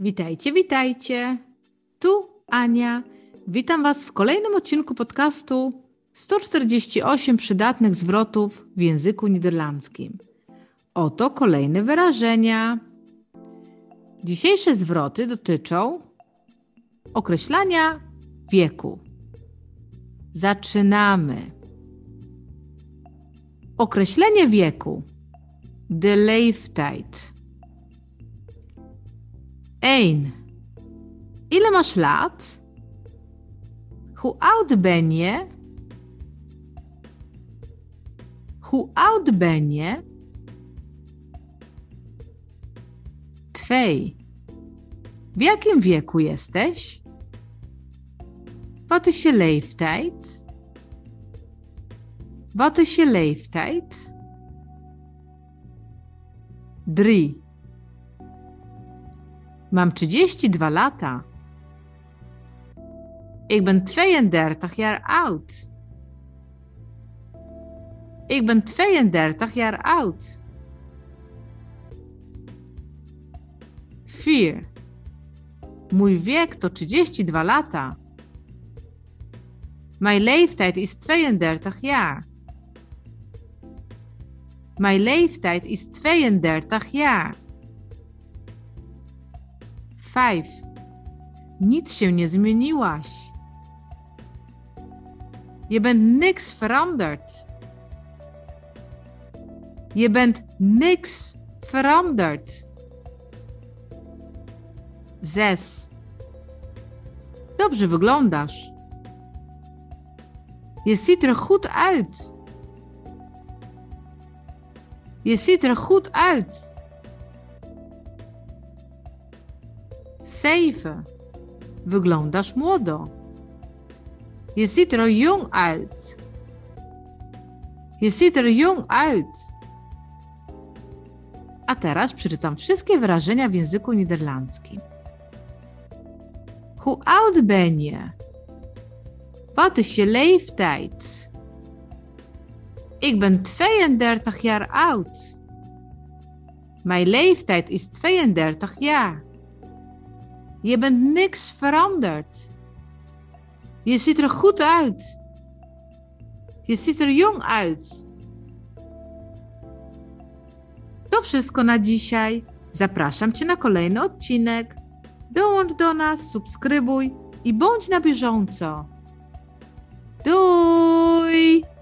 Witajcie, witajcie. Tu Ania. Witam Was w kolejnym odcinku podcastu 148 przydatnych zwrotów w języku niderlandzkim. Oto kolejne wyrażenia. Dzisiejsze zwroty dotyczą określania wieku. Zaczynamy. Określenie wieku. De leeftijd. Eén. Ile masz lat? Hoe oud ben je? Hoe oud ben je? Twee. W jakim wieku jesteś? Wat is je leeftijd? Wat is je leeftijd? Drie. Mam 32 lata. Ik ben 32 jaar oud. Ik ben 32 jaar oud. 4. Mój wiek to 32 lata. Mijn leeftijd is 32 jaar. Mijn leeftijd is 32 jaar. 5. Nic się nie zmieniłaś. Je bent niks veranderd. Je bent niks veranderd. 6. Dobrze wyglądasz. Je ziet er goed uit. Je ziet er goed uit. 7. Wyglądasz młodo. Je ziet er jong uit. Je ziet er jong uit. A teraz przeczytam wszystkie wyrażenia w języku niderlandzkim. Hoe oud ben je? Wat is je leeftijd? Ik ben 32 jaar oud. Mijn leeftijd is 32 jaar. Je bent niks veranderd. Je ziet er goed uit. Je ziet er jong uit. To wszystko na dzisiaj. Zapraszam Cię na kolejny odcinek. Dołącz do nas, subskrybuj i bądź na bieżąco. Doei!